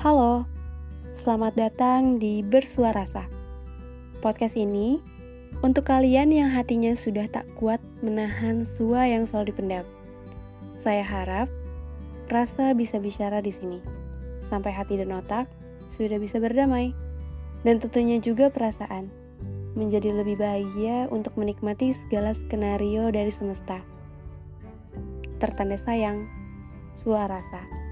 Halo, selamat datang di Bersuara Rasa. Podcast ini untuk kalian yang hatinya sudah tak kuat menahan sua yang selalu dipendam. Saya harap rasa bisa bicara di sini, sampai hati dan otak sudah bisa berdamai, dan tentunya juga perasaan menjadi lebih bahagia untuk menikmati segala skenario dari semesta. Tertanda sayang, suara rasa.